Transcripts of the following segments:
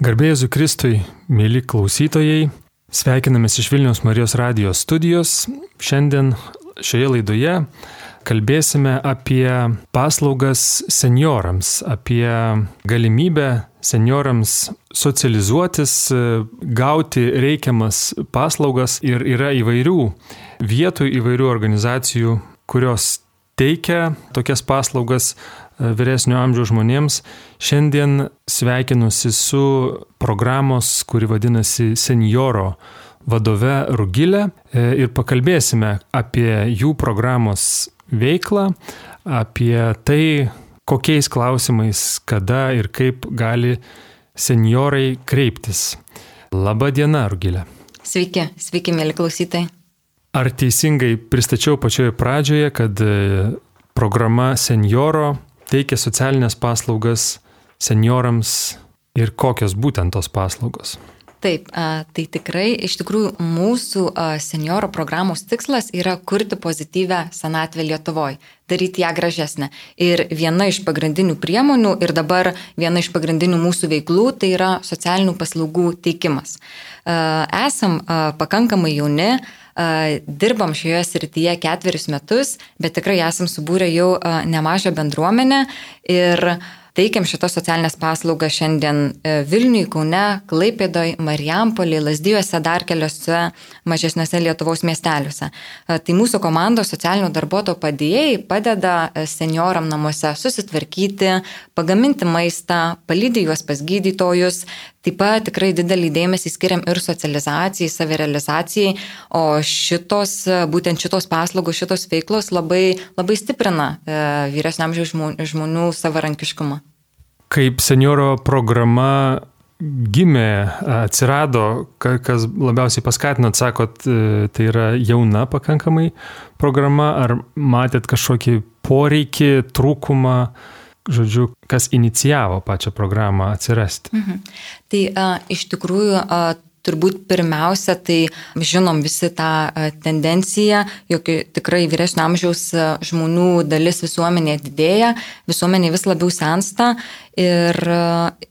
Garbėjai Kristui, mėly klausytojai, sveikinamės iš Vilniaus Marijos radijos studijos. Šiandien šioje laidoje kalbėsime apie paslaugas seniorams, apie galimybę seniorams socializuotis, gauti reikiamas paslaugas ir yra įvairių vietų, įvairių organizacijų, kurios teikia tokias paslaugas vyresnio amžiaus žmonėms. Šiandien sveikinusi su programos, kuri vadinasi Senioro vadove Rugilė e, ir pakalbėsime apie jų programos veiklą, apie tai, kokiais klausimais, kada ir kaip gali seniorai kreiptis. Labą dieną, Rugilė. Sveiki, sveiki, mėly klausytojai. Ar teisingai pristačiau pačioje pradžioje, kad e, programa Senioro teikia socialinės paslaugas seniorams ir kokios būtent tos paslaugos? Taip, tai tikrai iš tikrųjų mūsų senioro programos tikslas yra kurti pozityvę senatvę Lietuvoje, daryti ją gražesnę. Ir viena iš pagrindinių priemonių ir dabar viena iš pagrindinių mūsų veiklų tai yra socialinių paslaugų teikimas. Esam pakankamai jauni, dirbam šioje srityje ketverius metus, bet tikrai esam subūrę jau nemažą bendruomenę ir teikiam šitas socialinės paslaugas šiandien e, Vilniui, Kaune, Klaipėdoj, Marijampolė, Lasdijuose, dar keliose mažesniuose Lietuvos miesteliuose. Tai mūsų komandos socialinių darbuotojų padėjėjai padeda e, senioram namuose susitvarkyti, pagaminti maistą, palydį juos pas gydytojus, Taip pat tikrai didelį dėmesį skiriam ir socializacijai, savirealizacijai, o šitos, būtent šitos paslaugos, šitos veiklos labai, labai stiprina e, vyresniam žmonių, žmonių savarankiškumą. Kaip senioro programa gimė, atsirado, kas labiausiai paskatinat, sakot, e, tai yra jauna pakankamai programa, ar matėt kažkokį poreikį, trūkumą? Žodžiu, kas inicijavo pačią programą atsirasti? Mhm. Tai a, iš tikrųjų a, turbūt pirmiausia, tai žinom visi tą tendenciją, jog tikrai vyresnio amžiaus žmonių dalis visuomenėje didėja, visuomenė vis labiau sensta ir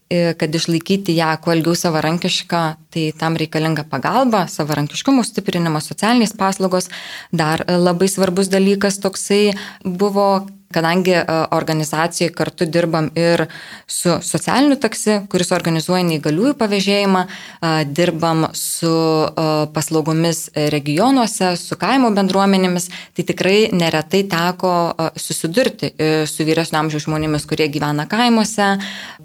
kad išlaikyti ją kuo ilgiau savarankišką, tai tam reikalinga pagalba, savarankiškumo stiprinimas, socialinės paslaugos. Dar labai svarbus dalykas toksai buvo, kadangi e, organizacijai kartu dirbam ir su socialiniu taksi, kuris organizuoja neįgaliųjų pavėžėjimą, e, dirbam su e, paslaugomis regionuose, su kaimo bendruomenėmis, tai tikrai neretai teko susidurti su vyresnio amžiaus žmonėmis, kurie gyvena kaimuose,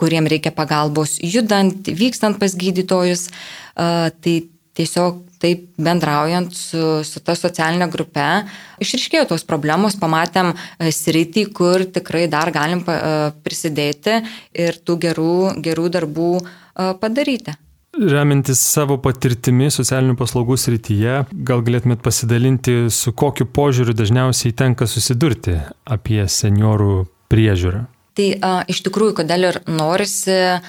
kuriem reikia pagalbos judant, vykstant pas gydytojus. Tai tiesiog taip bendraujant su, su ta socialinė grupe, išriškėjo tos problemos, pamatėm e, sritį, kur tikrai dar galim e, prisidėti ir tų gerų, gerų darbų e, padaryti. Remintis savo patirtimi socialinių paslaugų srityje, gal galėtumėt pasidalinti, su kokiu požiūriu dažniausiai tenka susidurti apie seniorų priežiūrą? Tai a, iš tikrųjų, kodėl ir norisi a,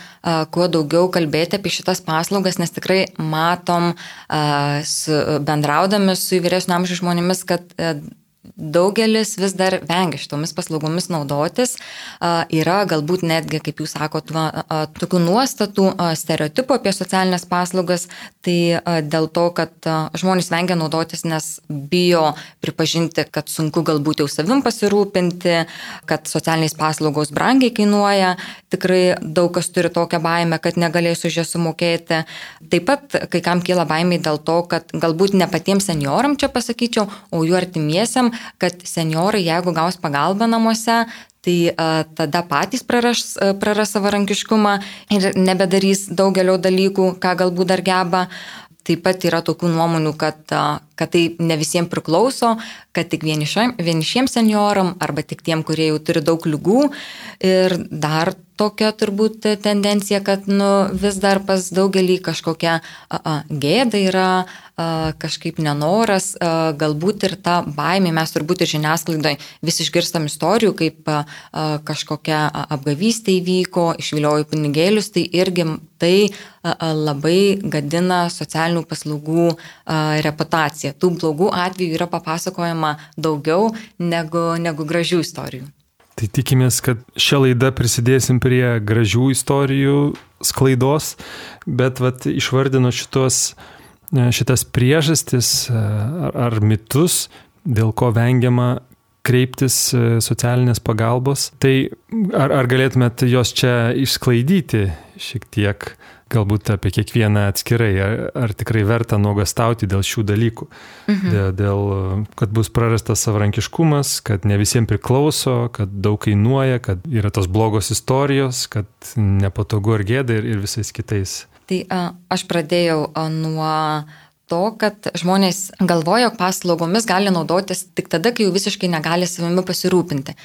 kuo daugiau kalbėti apie šitas paslaugas, nes tikrai matom, a, su, bendraudami su vyresnio amžiaus žmonėmis, kad a, daugelis vis dar vengia šitomis paslaugomis naudotis. Yra galbūt netgi, kaip jūs sakote, tokių nuostatų, stereotipų apie socialinės paslaugas, tai dėl to, kad žmonės vengia naudotis, nes bijo pripažinti, kad sunku galbūt jau savim pasirūpinti, kad socialinės paslaugos brangiai kainuoja, tikrai daug kas turi tokią baimę, kad negalės už jas sumokėti. Taip pat kai kam kyla baimė dėl to, kad galbūt ne patiems senioram čia pasakyčiau, o jų artimiesiam, kad seniorai, jeigu gaus pagalbą namuose, tai a, tada patys praras, praras savarankiškumą ir nebedarys daugelio dalykų, ką galbūt dar geba. Taip pat yra tokių nuomonių, kad, kad tai ne visiems priklauso, kad tik vienišiems senioram arba tik tiem, kurie jau turi daug lygų. Ir dar tokia turbūt tendencija, kad nu, vis dar pas daugelį kažkokia a, a, gėda yra, a, kažkaip nenoras, a, galbūt ir ta baimė, mes turbūt ir žiniasklaidoje vis išgirstam istorijų, kaip a, a, kažkokia apgavystė įvyko, išviliojo pinigėlius, tai irgi tai a, a, labai gadina socialinių paslaugų a, reputaciją. Tų blogų atvejų yra papasakojama daugiau negu, negu gražių istorijų. Tai tikimės, kad šią laidą prisidėsim prie gražių istorijų sklaidos, bet vat, išvardino šitos, e, šitas priežastis e, ar, ar mitus, dėl ko vengiama kreiptis e, socialinės pagalbos. Tai ar, ar galėtumėt jos čia išsklaidyti šiek tiek? Galbūt apie kiekvieną atskirai, ar, ar tikrai verta nuogastauti dėl šių dalykų. Mhm. Dėl, dėl, kad bus prarastas savarankiškumas, kad ne visiems priklauso, kad daug kainuoja, kad yra tos blogos istorijos, kad nepatogu ar gėda ir, ir visais kitais. Tai a, aš pradėjau a, nuo to, kad žmonės galvoja, jog paslaugomis gali naudotis tik tada, kai jau visiškai negali savimi pasirūpinti.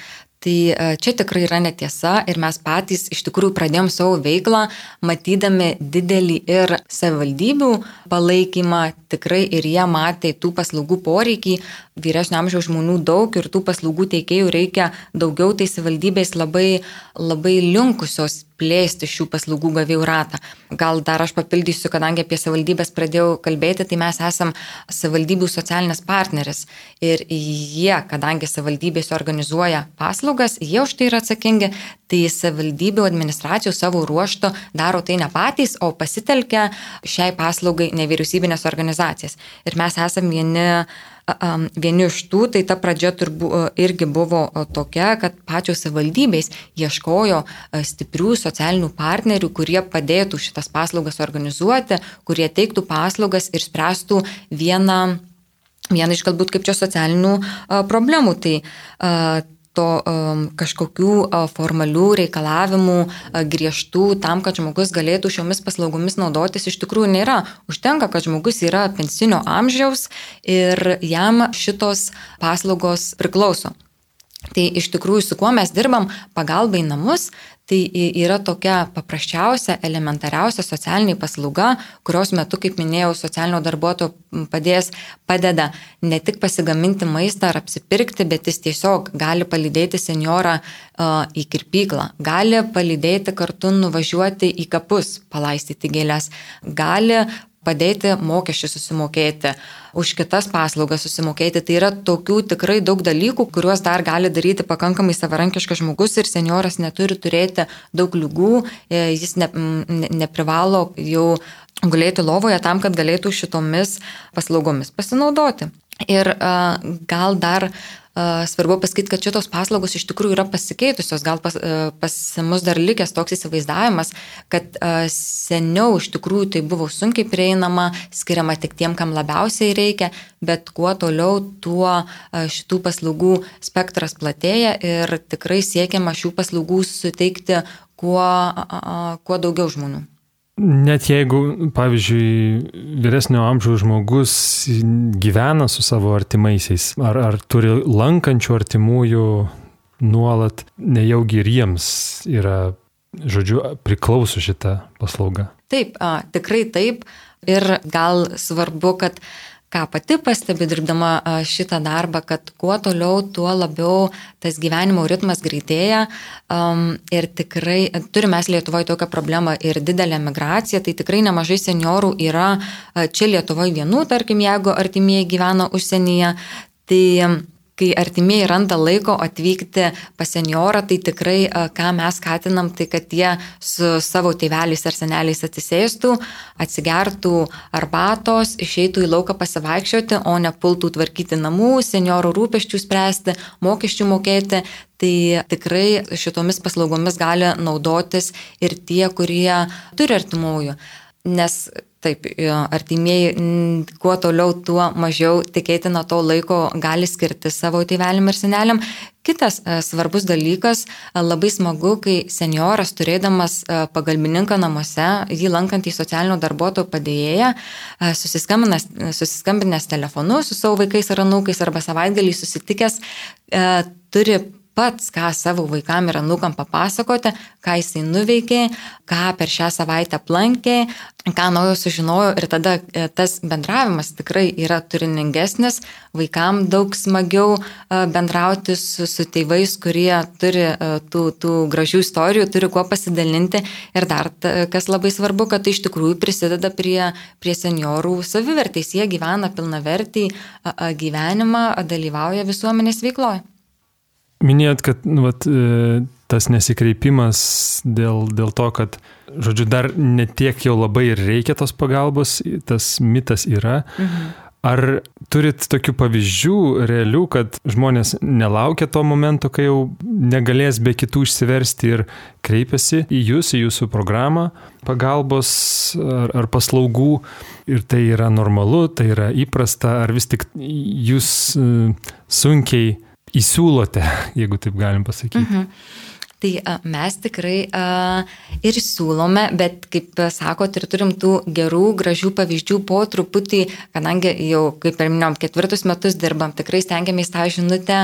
Tai e, čia tikrai yra netiesa ir mes patys iš tikrųjų pradėjom savo veiklą, matydami didelį ir savivaldybių palaikymą, tikrai ir jie matė tų paslaugų poreikį, vyresnio amžiaus žmonių daug ir tų paslaugų teikėjų reikia daugiau, tai savivaldybės labai, labai linkusios plėsti šių paslaugų gavėjų ratą. Gal dar aš papildysiu, kadangi apie savivaldybės pradėjau kalbėti, tai mes esam savivaldybių socialinės partneris ir jie, kadangi savivaldybės organizuoja paslaugas, jie už tai yra atsakingi, tai savivaldybių administracijų savo ruošto daro tai ne patys, o pasitelkia šiai paslaugai nevyriausybinės organizacijas. Ir mes esame vieni vieni iš tų, tai ta pradžia turbūt irgi buvo tokia, kad pačios savivaldybės ieškojo stiprių socialinių partnerių, kurie padėtų šitas paslaugas organizuoti, kurie teiktų paslaugas ir spręstų vieną, vieną iš galbūt kaip čia socialinių problemų. Tai to um, kažkokių formalių reikalavimų griežtų tam, kad žmogus galėtų šiomis paslaugomis naudotis, iš tikrųjų nėra. Užtenka, kad žmogus yra pensinio amžiaus ir jam šitos paslaugos priklauso. Tai iš tikrųjų, su kuo mes dirbam, pagalba į namus, tai yra tokia paprasčiausia, elementariausia socialinė paslauga, kurios metu, kaip minėjau, socialinio darbuotojo padės, padeda ne tik pasigaminti maistą ar apsipirkti, bet jis tiesiog gali palydėti seniorą į kirpyklą, gali palydėti kartu nuvažiuoti į kapus, palaistyti gėlės, gali padėti mokesčius susimokėti, už kitas paslaugas susimokėti. Tai yra tokių tikrai daug dalykų, kuriuos dar gali daryti pakankamai savarankiškas žmogus ir senioras neturi turėti daug lygų, e, jis ne, ne, neprivalo jau gulėti lovoje tam, kad galėtų šitomis paslaugomis pasinaudoti. Ir gal dar Svarbu pasakyti, kad šitos paslaugos iš tikrųjų yra pasikeitusios, gal pas, pas mus dar likęs toks įsivaizdavimas, kad seniau iš tikrųjų tai buvo sunkiai prieinama, skiriama tik tiem, kam labiausiai reikia, bet kuo toliau, tuo šitų paslaugų spektras platėja ir tikrai siekiama šių paslaugų suteikti kuo, kuo daugiau žmonių. Net jeigu, pavyzdžiui, vyresnio amžiaus žmogus gyvena su savo artimaisiais, ar, ar turi lankančių artimųjų nuolat, nejaugi ir jiems yra, žodžiu, priklauso šitą paslaugą. Taip, a, tikrai taip. Ir gal svarbu, kad ką pati pastebi dirbdama šitą darbą, kad kuo toliau, tuo labiau tas gyvenimo ritmas greitėja. Um, ir tikrai turime Lietuvoje tokią problemą ir didelę migraciją, tai tikrai nemažai seniorų yra čia Lietuvoje vienų, tarkim, jeigu artimieji gyvena užsienyje, tai kai artimieji randa laiko atvykti pas seniorą, tai tikrai ką mes skatinam, tai kad jie su savo tėveliais ar seneliais atsisėstų, atsigertų arbatos, išeitų į lauką pasivaikščioti, o ne pultų tvarkyti namų, seniorų rūpeščių spręsti, mokesčių mokėti. Tai tikrai šitomis paslaugomis gali naudotis ir tie, kurie turi artimųjų. Nes Taip, artimieji, kuo toliau, tuo mažiau tikėtina to laiko gali skirti savo tėveliam ir seneliam. Kitas e, svarbus dalykas, e, labai smagu, kai senioras turėdamas e, pagalbininką namuose, jį lankantį socialinio darbuotojo padėjėją, susiskambinęs, susiskambinęs telefonu su savo vaikais ar anūkais arba savaitgalį susitikęs, turi pats, ką savo vaikam ir anukam papasakoti, ką jisai nuveikė, ką per šią savaitę aplankė, ką naujo sužinojo ir tada e, tas bendravimas tikrai yra turiningesnis, vaikam daug smagiau e, bendrauti su, su tėvais, kurie turi e, tų, tų gražių istorijų, turi kuo pasidalinti ir dar kas labai svarbu, kad tai iš tikrųjų prisideda prie, prie seniorų savivertės, jie gyvena pilnavertį gyvenimą, dalyvauja visuomenės veikloje. Minėjot, kad nu, vat, e, tas nesikreipimas dėl, dėl to, kad, žodžiu, dar netiek jau labai ir reikia tos pagalbos, tas mitas yra. Mhm. Ar turit tokių pavyzdžių realių, kad žmonės nelaukia to momento, kai jau negalės be kitų išsiversti ir kreipiasi į jūs, į jūsų programą pagalbos ar, ar paslaugų ir tai yra normalu, tai yra įprasta, ar vis tik jūs e, sunkiai įsiūlote, jeigu taip galim pasakyti? Mhm. Tai a, mes tikrai a, ir siūlome, bet kaip sakot, ir turim tų gerų, gražių pavyzdžių po truputį, kadangi jau, kaip ir minėjom, ketvirtus metus dirbam, tikrai stengiamės tą žinutę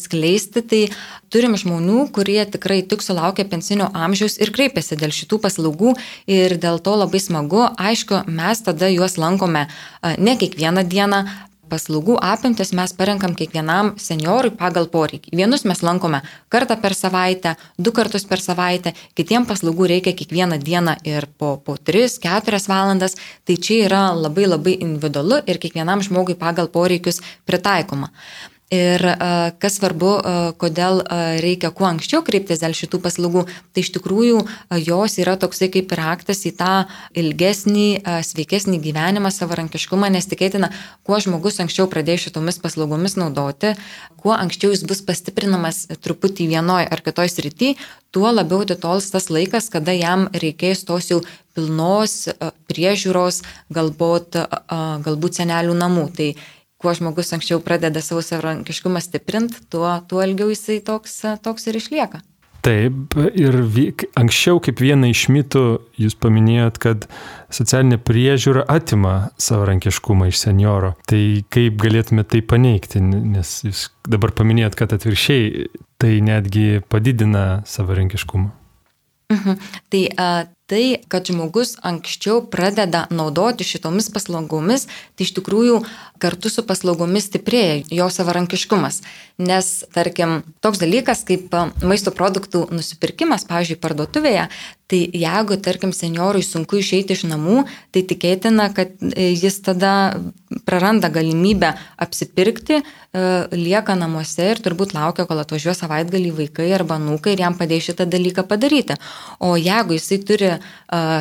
skleisti, tai turim žmonių, kurie tikrai tik sulaukia pensinio amžiaus ir kreipiasi dėl šitų paslaugų ir dėl to labai smagu, aišku, mes tada juos lankome a, ne kiekvieną dieną, paslaugų apimtis mes parenkam kiekvienam seniorui pagal poreikį. Vienus mes lankome kartą per savaitę, du kartus per savaitę, kitiem paslaugų reikia kiekvieną dieną ir po, po 3-4 valandas. Tai čia yra labai labai individualu ir kiekvienam žmogui pagal poreikius pritaikoma. Ir kas svarbu, kodėl reikia kuo anksčiau kreiptis dėl šitų paslaugų, tai iš tikrųjų jos yra toksai kaip raktas į tą ilgesnį, sveikesnį gyvenimą, savarankiškumą, nes tikėtina, kuo žmogus anksčiau pradės šitomis paslaugomis naudoti, kuo anksčiau jis bus pastiprinamas truputį vienoje ar kitoje srityje, tuo labiau atitols tas laikas, kada jam reikės tos jau pilnos priežiūros, galbūt, galbūt senelių namų. Tai kuo žmogus anksčiau pradeda savo savarankiškumą stiprinti, tuo, tuo ilgiau jisai toks, toks ir išlieka. Taip, ir anksčiau kaip vieną iš mitų jūs paminėjot, kad socialinė priežiūra atima savarankiškumą iš senioro. Tai kaip galėtume tai paneigti, nes jūs dabar paminėjot, kad atviršiai tai netgi padidina savarankiškumą. Mhm. Tai a, tai, kad žmogus anksčiau pradeda naudoti šitomis paslaugomis, tai iš tikrųjų kartu su paslaugomis stiprėja jo savarankiškumas. Nes, tarkim, toks dalykas kaip maisto produktų nusipirkimas, pavyzdžiui, parduotuvėje, tai jeigu, tarkim, seniorui sunku išeiti iš namų, tai tikėtina, kad e, jis tada praranda galimybę apsipirkti, e, lieka namuose ir turbūt laukia, kol atvažiuos savaitgalį vaikai arba nūkai ir jam padės šitą dalyką padaryti. O jeigu jisai turi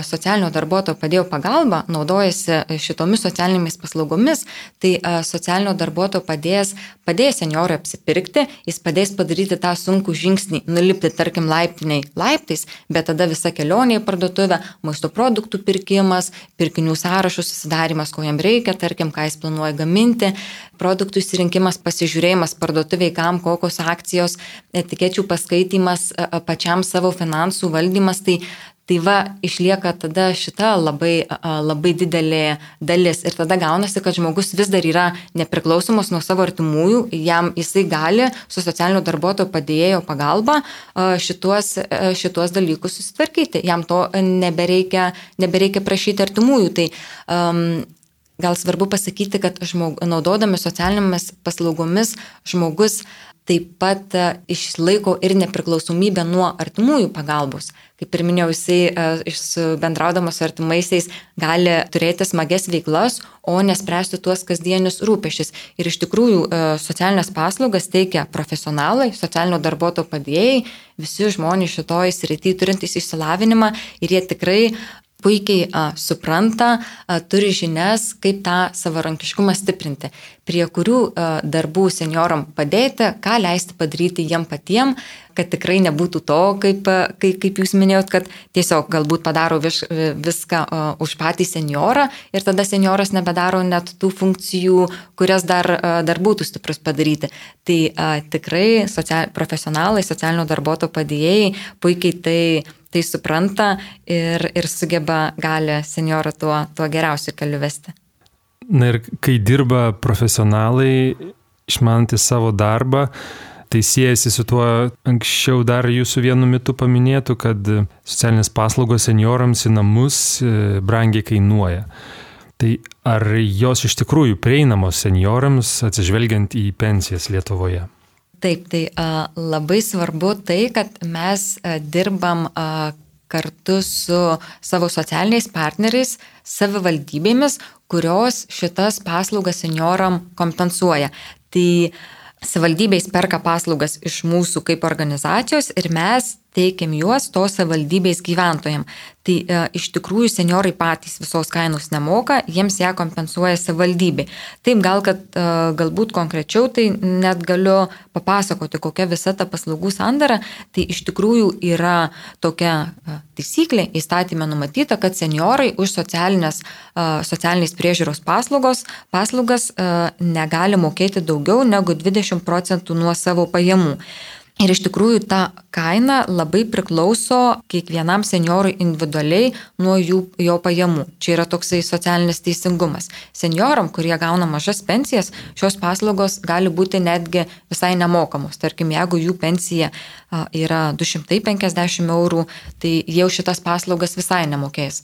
socialinio darbuotojo padėjo pagalbą, naudojasi šitomis socialinėmis paslaugomis, tai socialinio darbuotojo padės, padės seniorui apsipirkti, jis padės padaryti tą sunkų žingsnį, nulipti, tarkim, laiptiniai laiptais, bet tada visa kelionė į parduotuvę, maisto produktų pirkimas, pirkinių sąrašų susidarimas, ko jam reikia, tarkim, ką jis planuoja gaminti, produktų įsirinkimas, pasižiūrėjimas parduotuviai, kam kokios akcijos, etikečių paskaitimas, pačiam savo finansų valdymas, tai Tai va, išlieka tada šita labai, labai didelė dalis. Ir tada gaunasi, kad žmogus vis dar yra nepriklausomas nuo savo artimųjų, jam jisai gali su socialinio darbuotojo padėjėjo pagalba šituos, šituos dalykus susitvarkyti. Jam to nebereikia, nebereikia prašyti artimųjų. Tai, um, gal svarbu pasakyti, kad žmog, naudodami socialinėmis paslaugomis žmogus taip pat išlaiko ir nepriklausomybę nuo artimųjų pagalbos kaip ir minėjau, jisai e, bendraudamas su artimaisiais gali turėti smages veiklas, o nespręsti tuos kasdienius rūpešius. Ir iš tikrųjų e, socialinės paslaugas teikia profesionalai, socialinio darbuotojo padėjėjai, visi žmonės šitoj srity turintys išsilavinimą ir jie tikrai puikiai a, supranta, a, turi žinias, kaip tą savarankiškumą stiprinti, prie kurių a, darbų senioram padėti, ką leisti padaryti jiem patiem, kad tikrai nebūtų to, kaip, kaip, kaip jūs minėjot, kad tiesiog galbūt padaro viš, viską a, už patį seniorą ir tada senioras nebedaro net tų funkcijų, kurias dar, a, dar būtų stiprus padaryti. Tai a, tikrai social, profesionalai, socialinio darbuotojo padėjėjai puikiai tai tai supranta ir, ir sugeba gali seniorą tuo, tuo geriausiu keliu vesti. Na ir kai dirba profesionalai, išmantis savo darbą, tai siejasi su tuo anksčiau dar jūsų vienu metu paminėtų, kad socialinės paslaugos seniorams į namus e, brangiai kainuoja. Tai ar jos iš tikrųjų prieinamos seniorams atsižvelgiant į pensijas Lietuvoje? Taip, tai a, labai svarbu tai, kad mes a, dirbam a, kartu su savo socialiniais partneriais, savivaldybėmis, kurios šitas paslaugas senioram kompensuoja. Tai savivaldybės perka paslaugas iš mūsų kaip organizacijos ir mes teikiam juos tos savivaldybės gyventojams. Tai e, iš tikrųjų seniorai patys visos kainos nemoka, jiems ją kompensuoja savivaldybė. Taip, gal kad e, galbūt konkrečiau, tai net galiu papasakoti, kokia visa ta paslaugų sandara. Tai iš tikrųjų yra tokia e, taisyklė įstatymė numatyta, kad seniorai už socialinės, e, socialinės priežiūros paslaugos, paslaugas e, negali mokėti daugiau negu 20 procentų nuo savo pajamų. Ir iš tikrųjų ta kaina labai priklauso kiekvienam seniorui individualiai nuo jų, jo pajamų. Čia yra toksai socialinis teisingumas. Senioram, kurie gauna mažas pensijas, šios paslaugos gali būti netgi visai nemokamos. Tarkim, jeigu jų pensija yra 250 eurų, tai jau šitas paslaugas visai nemokės.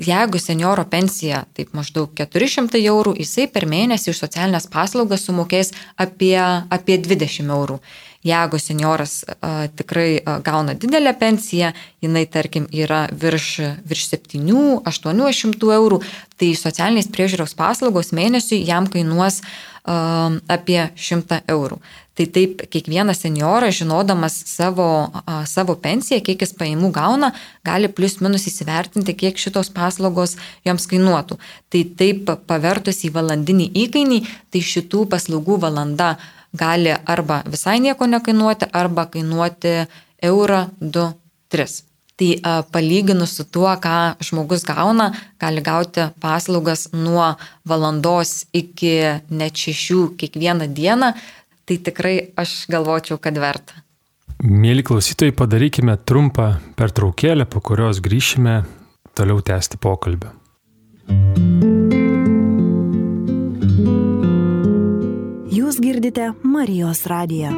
Jeigu senioro pensija taip maždaug 400 eurų, jisai per mėnesį už socialinės paslaugas sumokės apie, apie 20 eurų. Jeigu senioras a, tikrai a, gauna didelę pensiją, jinai tarkim yra virš, virš 7-800 eurų, tai socialinės priežiūros paslaugos mėnesiui jam kainuos a, apie 100 eurų. Tai taip kiekvienas senioras, žinodamas savo, a, savo pensiją, kiek jis paimų gauna, gali plus minus įsivertinti, kiek šitos paslaugos joms kainuotų. Tai taip pavertus į valandinį įkainį, tai šitų paslaugų valanda gali arba visai nieko nekainuoti, arba kainuoti eurą, 2, 3. Tai a, palyginus su tuo, ką žmogus gauna, gali gauti paslaugas nuo valandos iki net šešių kiekvieną dieną, tai tikrai aš galvočiau, kad verta. Mėly klausytojai, padarykime trumpą pertraukėlę, po kurios grįšime toliau tęsti pokalbį. Jūs girdite Marijos radiją.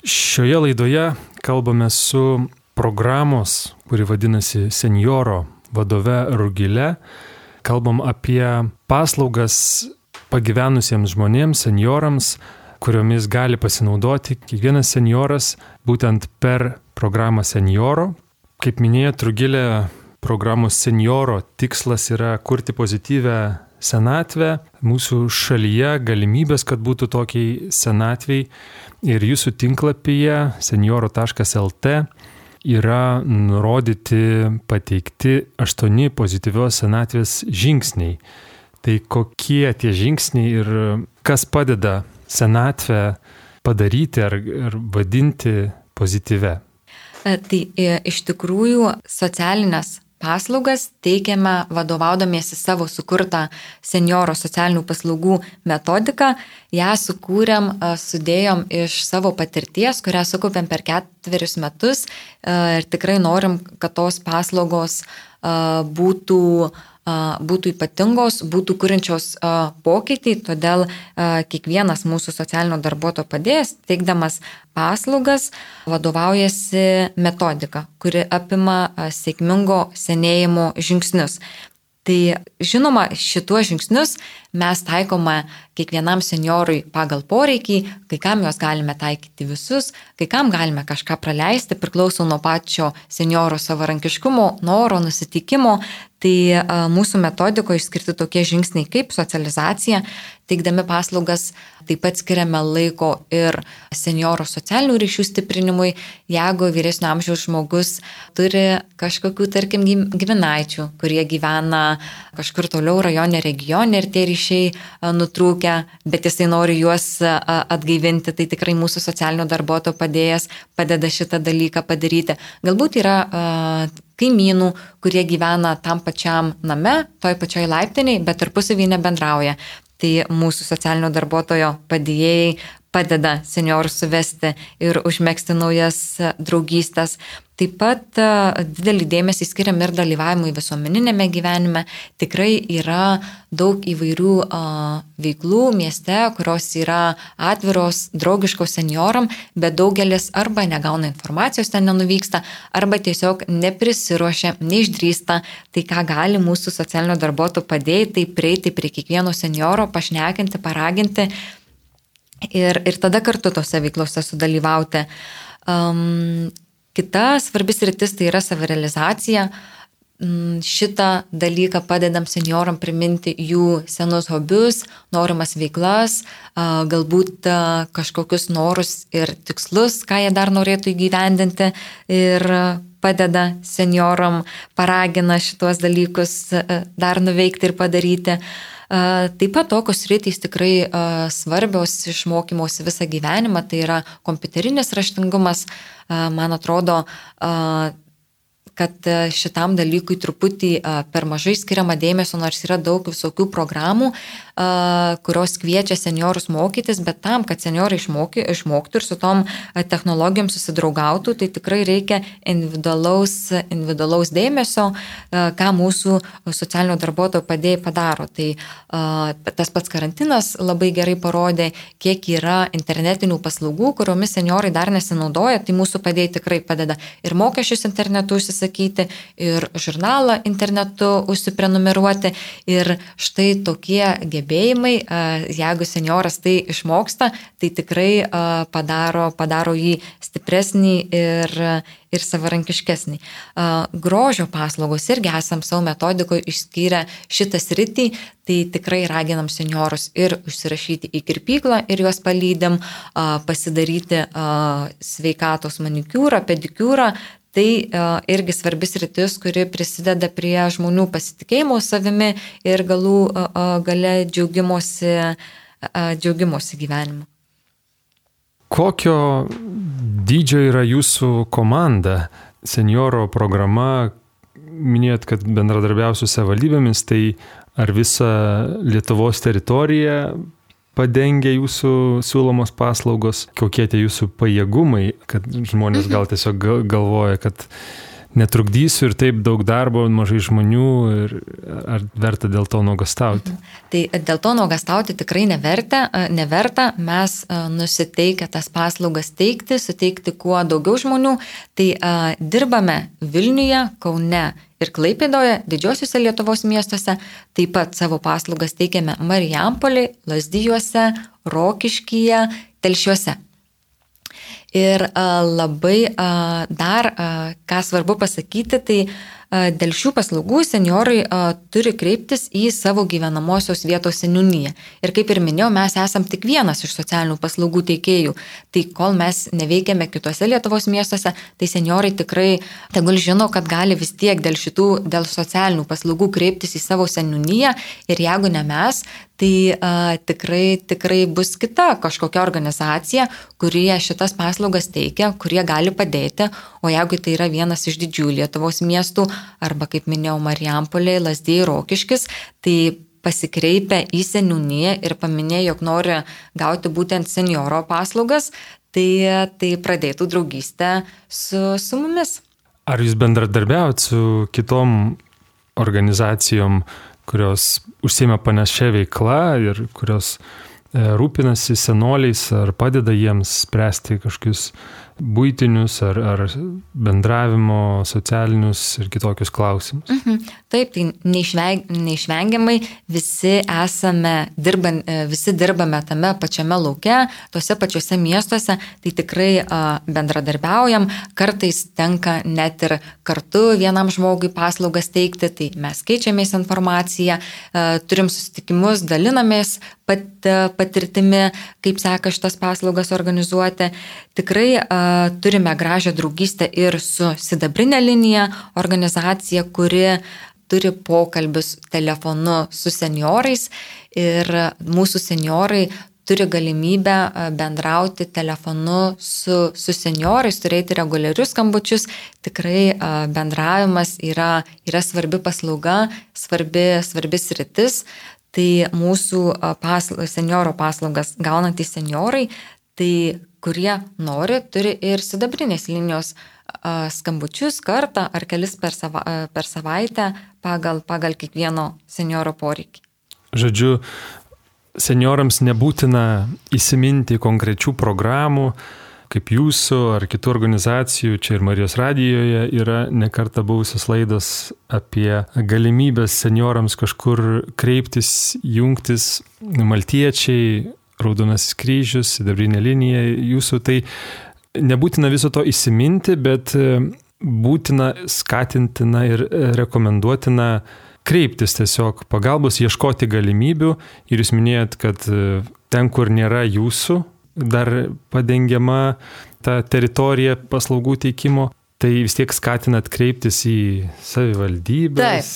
Šioje laidoje kalbame su programos, kuri vadinasi Senioro vadove Rugile. Kalbam apie paslaugas pagyvenusiems žmonėms, seniorams, kuriomis gali pasinaudoti kiekvienas senioras būtent per programą Senioro. Kaip minėjo Trugilė, programos Senioro tikslas yra kurti pozityvę senatvę mūsų šalyje, galimybės, kad būtų tokiai senatviai. Ir jūsų tinklapyje senioro.lt yra nurodyti, pateikti aštuoni pozityvios senatvės žingsniai. Tai kokie tie žingsniai ir kas padeda senatvę padaryti ar, ar vadinti pozityvę? E, tai e, iš tikrųjų socialinės paslaugas teikiame vadovaudamiesi savo sukurtą senioro socialinių paslaugų metodiką. Ja sukūrėm, e, sudėjom iš savo patirties, kurią sukaupėm per ketverius metus ir tikrai norim, kad tos paslaugos būtų uh, būtų ypatingos, būtų kuriančios pokytį, todėl kiekvienas mūsų socialinio darbuotojo padėjęs, teikdamas paslaugas, vadovaujasi metodika, kuri apima sėkmingo senėjimo žingsnius. Tai žinoma, šituos žingsnius mes taikome kiekvienam seniorui pagal poreikį, kai kam juos galime taikyti visus, kai kam galime kažką praleisti, priklauso nuo pačio senioro savarankiškumo, noro, nusiteikimo. Tai mūsų metodikoje išskirti tokie žingsniai kaip socializacija, teikdami paslaugas, taip pat skiriame laiko ir senioro socialinių ryšių stiprinimui, jeigu vyresnio amžiaus žmogus turi kažkokių, tarkim, giminaičių, kurie gyvena kažkur toliau rajone, regione ir tie ryšiai nutrūkę, bet jisai nori juos atgaivinti, tai tikrai mūsų socialinio darbuotojo padėjęs padeda šitą dalyką padaryti. Galbūt yra kaimynų, kurie gyvena tam pačiam name, toj pačioj laiptiniai, bet tarpusavį nebendrauja. Tai mūsų socialinio darbuotojo padėjėjai padeda seniorus suvesti ir užmėgsti naujas draugystės. Taip pat didelį dėmesį skiriam ir dalyvavimui visuomeninėme gyvenime. Tikrai yra daug įvairių veiklų mieste, kurios yra atviros, draugiškos senioram, bet daugelis arba negauna informacijos ten nenuvyksta, arba tiesiog neprisiruošia, neišdrįsta. Tai ką gali mūsų socialinio darbuotojų padėjai, tai prieiti prie kiekvieno senioro, pašnekinti, paraginti ir, ir tada kartu tose veiklose sudalyvauti. Um, kita svarbis rytis tai yra savirealizacija. Mm, šitą dalyką padedam senioram priminti jų senus hobius, norimas veiklas, galbūt kažkokius norus ir tikslus, ką jie dar norėtų įgyvendinti ir padeda senioram, paragina šituos dalykus dar nuveikti ir padaryti. Taip pat tokios rytys tikrai svarbios išmokymosi visą gyvenimą, tai yra kompiuterinis raštingumas, man atrodo, kad e, šitam dalykui truputį e, per mažai skiriama dėmesio, nors yra daug visokių programų, e, kurios kviečia seniorus mokytis, bet tam, kad seniorai išmoky, išmoktų ir su tom technologijom susidraugautų, tai tikrai reikia individualaus, individualaus dėmesio, ką mūsų socialinio darbuotojo padėjai padaro. Tai tas pats karantinas labai gerai parodė, kiek yra internetinių paslaugų, kuriomis seniorai dar nesinaudoja, tai mūsų padėjai tikrai padeda ir mokesčius internetu užsisakyti užsisakyti, ir žurnalą internetu užsiprenumeruoti. Ir štai tokie gebėjimai, jeigu senioras tai išmoksta, tai tikrai padaro, padaro jį stipresnį ir, ir savarankiškesnį. Grožio paslaugos irgi esam savo metodikoje išskyrę šitą sritį, tai tikrai raginam seniorus ir užsirašyti į kirpyklą ir juos palydėm, pasidaryti sveikatos manikiūrą, pedikiūrą, Tai irgi svarbis rytis, kuri prisideda prie žmonių pasitikėjimo savimi ir galų gale džiaugimuosi, džiaugimuosi gyvenimu. Kokio dydžio yra jūsų komanda? Senioro programa, minėjot, kad bendradarbiausiu savivaldybėmis, tai ar visą Lietuvos teritoriją padengia jūsų siūlomos paslaugos, kokie tie jūsų pajėgumai, kad žmonės gal tiesiog galvoja, kad netrukdysiu ir taip daug darbo, mažai žmonių ir ar verta dėl to nuogastauti? Mhm. Tai dėl to nuogastauti tikrai neverta, neverta. mes nusiteikę tas paslaugas teikti, suteikti kuo daugiau žmonių. Tai dirbame Vilniuje, Kaune ir Klaipėdoje, didžiosiuose Lietuvos miestuose. Taip pat savo paslaugas teikiame Marijampolį, Lasdyjuose, Rokiškyje, Telšiuose. Ir a, labai a, dar, a, ką svarbu pasakyti, tai dėl šių paslaugų seniorai turi kreiptis į savo gyvenamosios vietos seniūniją. Ir kaip ir minėjau, mes esam tik vienas iš socialinių paslaugų teikėjų. Tai kol mes neveikiame kitose Lietuvos miestuose, tai seniorai tikrai tegul žino, kad gali vis tiek dėl šitų, dėl socialinių paslaugų kreiptis į savo seniūniją ir jeigu ne mes, tai a, tikrai, tikrai bus kita kažkokia organizacija, kurie šitas paslaugas teikia, kurie gali padėti, o jeigu tai yra vienas iš didžiųjų Lietuvos miestų, arba kaip minėjau, Marijampolė, Lasdėjai, Rokiškis, tai pasikreipia į seniūniją ir paminėjo, jog nori gauti būtent senioro paslaugas, tai, tai pradėtų draugystę su, su mumis. Ar jūs bendradarbiaujat su kitom organizacijom, kurios užsima panašia veikla ir kurios e, rūpinasi senoliais ar padeda jiems spręsti kažkokius būtinius ar, ar bendravimo, socialinius ir kitokius klausimus. Mhm. Taip, tai neišveng, neišvengiamai visi esame, dirban, e, visi dirbame tame pačiame lauke, tuose pačiuose miestuose, tai tikrai bendradarbiaujam, kartais tenka net ir kartu vienam žmogui paslaugas teikti, tai mes keičiamės informaciją, a, turim susitikimus, dalinamės pat, patirtimi, kaip seka šitas paslaugas organizuoti. Tikrai turime gražią draugystę ir su Sidabrinė linija, organizacija, kuri turi pokalbius telefonu su seniorais ir mūsų seniorai turi galimybę bendrauti telefonu su, su seniorais, turėti reguliarius skambučius. Tikrai bendravimas yra, yra svarbi paslauga, svarbi, svarbi sritis. Tai mūsų pasla, senioro paslaugas gaunantys seniorai, tai kurie nori, turi ir sidabrinės linijos skambučius kartą ar kelis per, sava, per savaitę pagal, pagal kiekvieno senioro poreikį. Žodžiu, seniorams nebūtina įsiminti konkrečių programų, kaip jūsų ar kitų organizacijų, čia ir Marijos radijoje yra nekarta buvusios laidos apie galimybės seniorams kažkur kreiptis, jungtis. Maltiečiai Raudonasis kryžius, sidabrinė linija jūsų, tai nebūtina viso to įsiminti, bet e, būtina skatintina ir rekomenduotina kreiptis tiesiog pagalbos, ieškoti galimybių. Ir jūs minėjot, kad e, ten, kur nėra jūsų, dar padengiama ta teritorija paslaugų teikimo, tai vis tiek skatinat kreiptis į savivaldybę. Taip,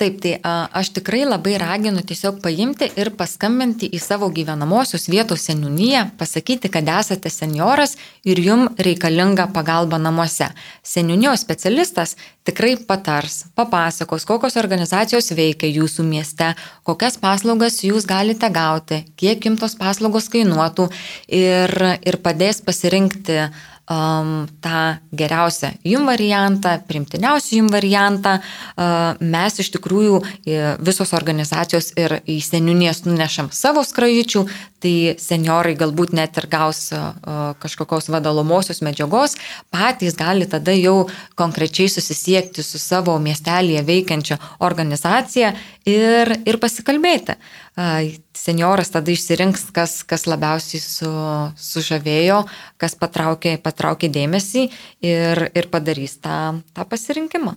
taip, tai a, aš tikrai labai raginu tiesiog paimti ir paskambinti į savo gyvenamosios vietos seniūnyje, pasakyti, kad esate senioras ir jum reikalinga pagalba namuose. Seniūnijos specialistas tikrai patars, papasakos, kokios organizacijos veikia jūsų mieste, kokias paslaugas jūs galite gauti, kiek jums tos paslaugos kainuotų ir, ir padės pasirinkti um, tą geriausią jum variantą, primtiniausią jum variantą. Uh, mes iš tikrųjų visos organizacijos ir į seniūnės nunešam savo skrajučių, tai seniorai galbūt net ir gaus uh, kažkokios vadalomosios medžiagos, patys gali tada jau konkrečiai susisiekti su savo miestelėje veikiančia organizacija ir, ir pasikalbėti. Senioras tada išsirinks, kas, kas labiausiai su, sužavėjo, kas patraukė, patraukė dėmesį ir, ir padarys tą, tą pasirinkimą.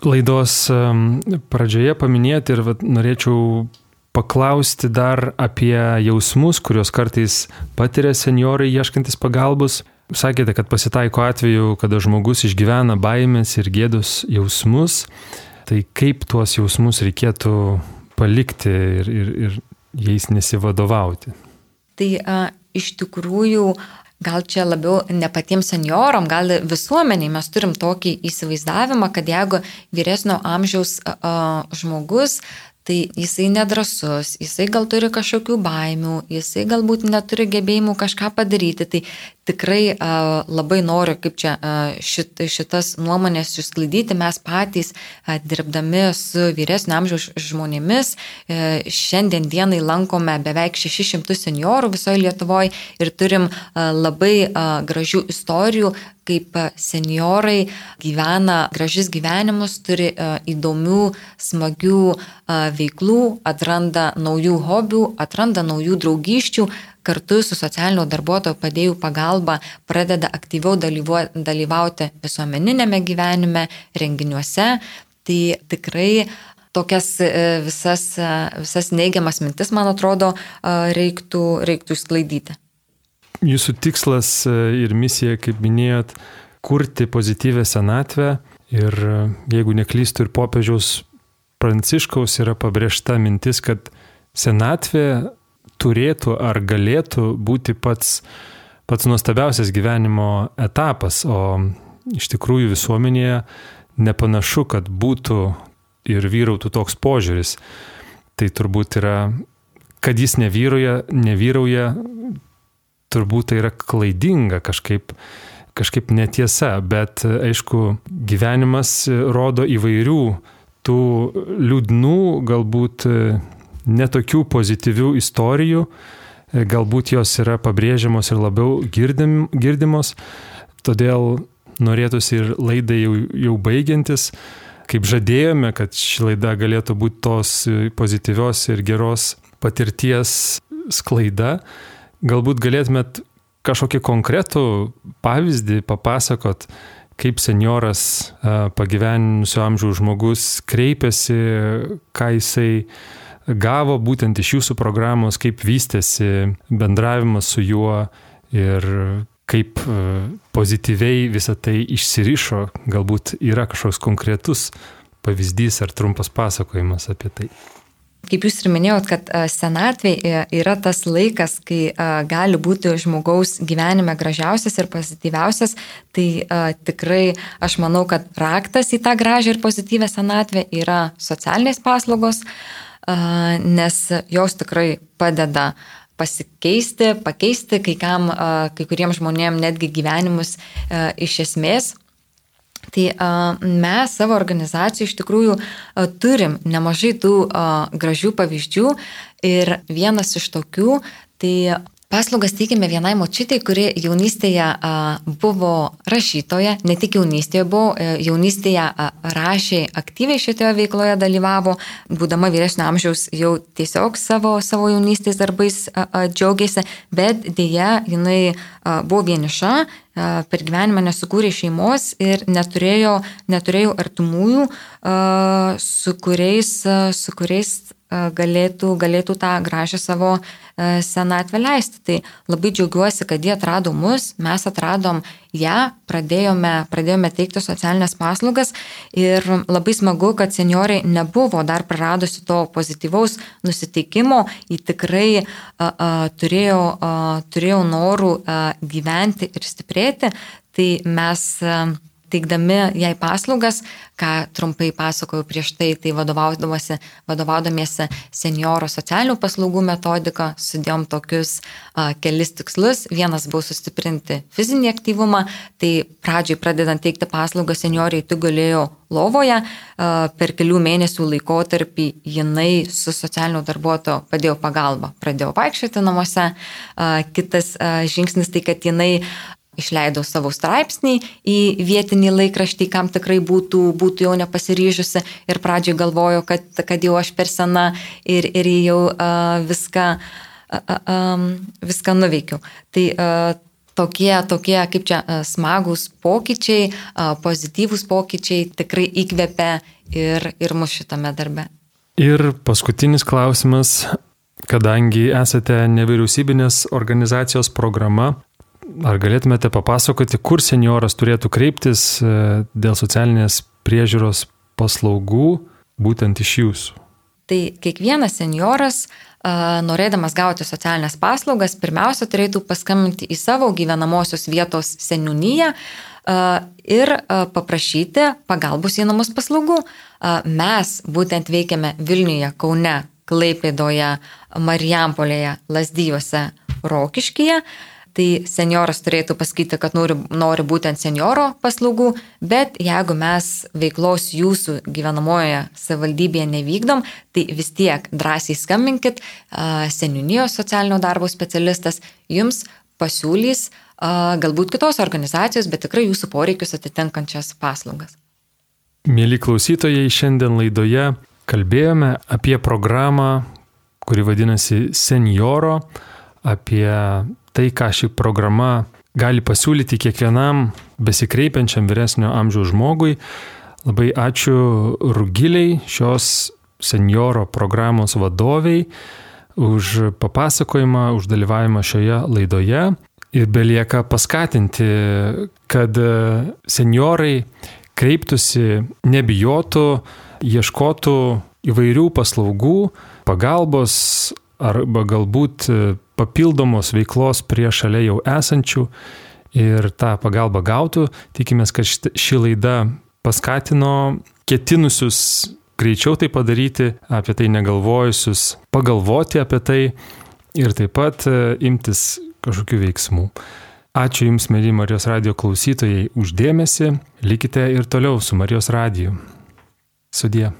Laidos pradžioje paminėti ir vat, norėčiau paklausti dar apie jausmus, kuriuos kartais patiria seniorai ieškantis pagalbos. Sakėte, kad pasitaiko atveju, kada žmogus išgyvena baimės ir gėdos jausmus. Tai kaip tuos jausmus reikėtų palikti ir, ir, ir jais nesivadovauti? Tai a, iš tikrųjų gal čia labiau ne patiems senioram, gal visuomeniai mes turim tokį įsivaizdavimą, kad jeigu vyresnio amžiaus a, žmogus tai jisai nedrasus, jisai gal turi kažkokių baimių, jisai galbūt neturi gebėjimų kažką padaryti. Tai tikrai a, labai noriu, kaip čia a, šit, šitas nuomonės išsklaidyti, mes patys a, dirbdami su vyresnio amžiaus žmonėmis, a, e, šiandien dienai lankome beveik 600 seniorų visoje Lietuvoje ir turim a, labai a, gražių istorijų, kaip seniorai gyvena gražius gyvenimus, turi įdomių, smagių veiklų, atranda naujų hobių, atranda naujų draugyščių, kartu su socialinio darbuotojo padėjų pagalba pradeda aktyviau dalyvauti visuomeninėme gyvenime, renginiuose. Tai tikrai tokias e, visas, visas neigiamas mintis, man atrodo, reiktų, reiktų išsklaidyti. Jūsų tikslas e, ir misija, kaip minėjot, kurti pozityvę senatvę ir e, jeigu neklystų ir popiežiaus Pranciškaus yra pabrėžta mintis, kad senatvė turėtų ar galėtų būti pats, pats nuostabiausias gyvenimo etapas, o iš tikrųjų visuomenėje nepanašu, kad būtų ir vyrautų toks požiūris. Tai turbūt yra, kad jis nevyrauja, nevyrauja turbūt tai yra klaidinga kažkaip, kažkaip netiesa, bet aišku, gyvenimas rodo įvairių tų liūdnų, galbūt netokių pozityvių istorijų, galbūt jos yra pabrėžiamos ir labiau girdim, girdimos, todėl norėtųsi ir laidai jau, jau baigiantis, kaip žadėjome, kad ši laida galėtų būti tos pozityvios ir geros patirties sklaida, Galbūt galėtumėt kažkokį konkretų pavyzdį papasakot, kaip senioras pagyvenusio amžiaus žmogus kreipiasi, ką jisai gavo būtent iš jūsų programos, kaip vystėsi bendravimas su juo ir kaip pozityviai visą tai išsirišo, galbūt yra kažkoks konkretus pavyzdys ar trumpas pasakojimas apie tai. Kaip jūs ir minėjot, kad senatvė yra tas laikas, kai gali būti žmogaus gyvenime gražiausias ir pozityviausias, tai tikrai aš manau, kad raktas į tą gražią ir pozityvę senatvę yra socialinės paslaugos, nes jos tikrai padeda pasikeisti, pakeisti kai, kam, kai kuriems žmonėms netgi gyvenimus iš esmės. Tai mes savo organizacijų iš tikrųjų turim nemažai tų gražių pavyzdžių ir vienas iš tokių tai Paslaugas teikėme vienai močiutei, kuri jaunystėje buvo rašytoja, ne tik jaunystėje buvo, e, jaunystėje rašė aktyviai šitoje veikloje dalyvavo, būdama vyresnio amžiaus jau tiesiog savo, savo jaunystės darbais džiaugiasi, bet dėja jinai buvo vieniša, per gyvenimą nesukūrė šeimos ir neturėjo, neturėjo artimųjų, su kuriais, su kuriais galėtų, galėtų tą gražią savo senatvę leisti. Tai labai džiaugiuosi, kad jie atrado mus, mes atradom ją, pradėjome, pradėjome teikti socialinės paslaugas ir labai smagu, kad senioriai nebuvo dar praradusi to pozityvaus nusiteikimo, jį tikrai a, a, turėjo, a, turėjo norų a, gyventi ir stiprėti. Tai mes a, teikdami jai paslaugas, ką trumpai pasakojau prieš tai, tai vadovaudamiesi senioro socialinių paslaugų metodiką, sudėjom tokius a, kelis tikslus. Vienas buvo sustiprinti fizinį aktyvumą, tai pradžiai pradedant teikti paslaugą senioriai tu galėjo lovoje, a, per kelių mėnesių laikotarpį jinai su socialiniu darbuotoju padėjo pagalbą, pradėjo vaikščioti namuose. A, kitas a, žingsnis tai, kad jinai išleidau savo straipsnį į vietinį laikraštį, kam tikrai būtų, būtų jau nepasiryžusi ir pradžioj galvoju, kad, kad jau aš per sena ir, ir jau uh, viską, uh, um, viską nuveikiu. Tai uh, tokie, tokie, kaip čia, uh, smagus pokyčiai, uh, pozityvūs pokyčiai tikrai įkvepia ir, ir mus šitame darbe. Ir paskutinis klausimas, kadangi esate nevyriausybinės organizacijos programa, Ar galėtumėte papasakoti, kur senioras turėtų kreiptis e, dėl socialinės priežiūros paslaugų būtent iš jūsų? Tai kiekvienas senioras, norėdamas gauti socialinės paslaugas, pirmiausia turėtų paskambinti į savo gyvenamosios vietos seniūnyje ir paprašyti pagalbos į namus paslaugų. Mes būtent veikiame Vilniuje, Kaune, Klaipėdoje, Marijampolėje, Lasdyjuose, Rokiškyje tai senioras turėtų pasakyti, kad nori, nori būtent senioro paslaugų, bet jeigu mes veiklos jūsų gyvenamojoje savivaldybėje nevykdom, tai vis tiek drąsiai skambinkit, seniūnijos socialinio darbo specialistas jums pasiūlys galbūt kitos organizacijos, bet tikrai jūsų poreikius atitinkančias paslaugas. Mėly klausytojai, šiandien laidoje kalbėjome apie programą, kuri vadinasi Senioro, apie tai, ką ši programa gali pasiūlyti kiekvienam besikreipiančiam vyresnio amžiaus žmogui. Labai ačiū Rugiliai, šios senioro programos vadoviai, už papasakojimą, už dalyvavimą šioje laidoje. Ir belieka paskatinti, kad seniorai kreiptųsi, nebijotų, ieškotų įvairių paslaugų, pagalbos arba galbūt papildomos veiklos prie šalia jau esančių ir tą pagalbą gautų. Tikimės, kad ši laida paskatino ketinusius greičiau tai padaryti, apie tai negalvojusius, pagalvoti apie tai ir taip pat e, imtis kažkokių veiksmų. Ačiū Jums, mėly Marijos radio klausytojai, uždėmesi, likite ir toliau su Marijos radiju. Sudie.